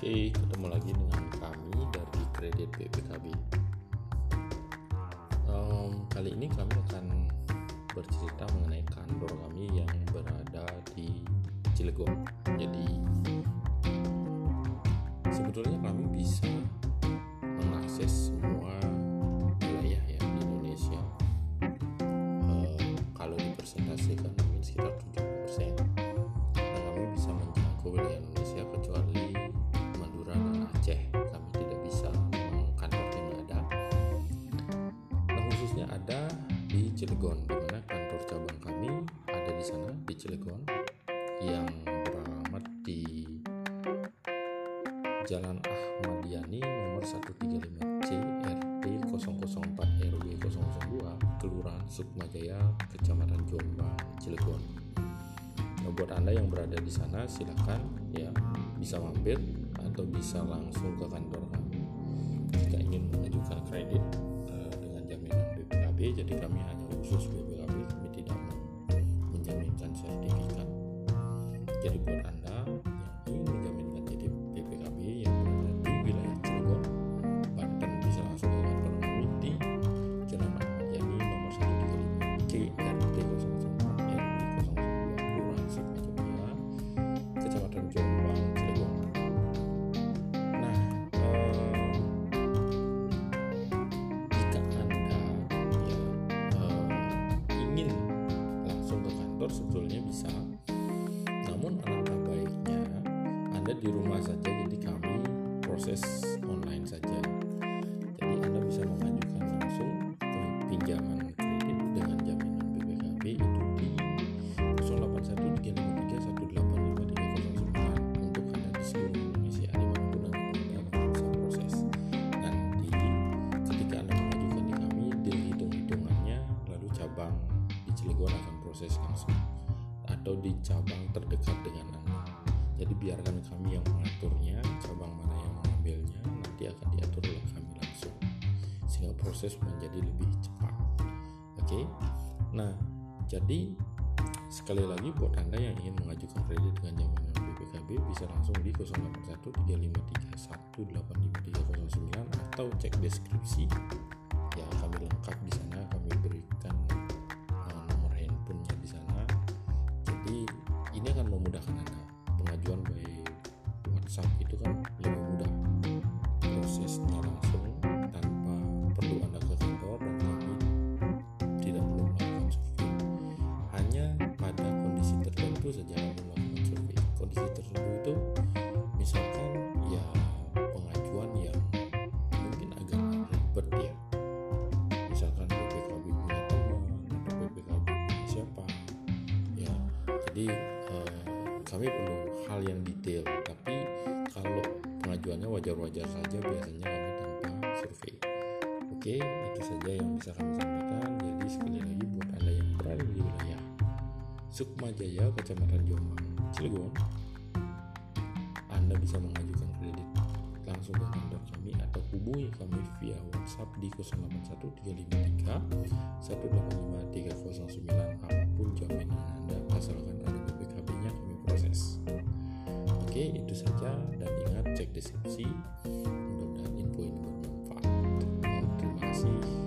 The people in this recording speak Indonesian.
Oke, ketemu lagi dengan kami dari Kredit BPKB. Em, kali ini kami akan bercerita mengenai kantor kami yang berada di Cilegon. Jadi, sebetulnya kami bisa mengakses semua wilayah ya di Indonesia. Eh, kalau dipresentasikan mungkin sekitar 70% dan kami bisa menjangkau wilayah ada di Cilegon di mana kantor cabang kami ada di sana di Cilegon yang beralamat di Jalan Ahmad Yani nomor 135C RT 004 RW 002 Kelurahan Sukmajaya Kecamatan Jombang Cilegon. Nah, buat anda yang berada di sana silakan ya bisa mampir atau bisa langsung ke kantor kami. Jika ingin mengajukan kredit Jadi kami hanya khusus BPKB kami tidak men- menjaminkan sertifikat. Jadi buat anda ingin langsung ke kantor sebetulnya bisa. Namun alangkah baiknya anda di rumah saja jadi kami proses online saja. Jadi Anda bisa mengajukan langsung pinjaman proses langsung atau di cabang terdekat dengan Anda. Jadi biarkan kami yang mengaturnya, cabang mana yang mengambilnya nanti akan diatur oleh kami langsung sehingga proses menjadi lebih cepat. Oke. Nah, jadi sekali lagi buat Anda yang ingin mengajukan kredit dengan jaminan BPKB bisa langsung di 081353185309 atau cek deskripsi. Ya, kami lengkap di sana, jadi eh, kami perlu hal yang detail. Tapi kalau pengajuannya wajar-wajar saja biasanya kami tanpa survei. Oke itu saja yang bisa kami sampaikan. Jadi sekali lagi buat anda yang berada di wilayah Sukmajaya Kecamatan Jombang Cilegon anda bisa mengajukan kredit langsung ke kantor kami atau hubungi kami via WhatsApp di 081353 185309 apa pun jaminan Anda asalkan proses. Oke itu saja. Dan ingat cek deskripsi untuk info-info bermanfaat. Terima kasih.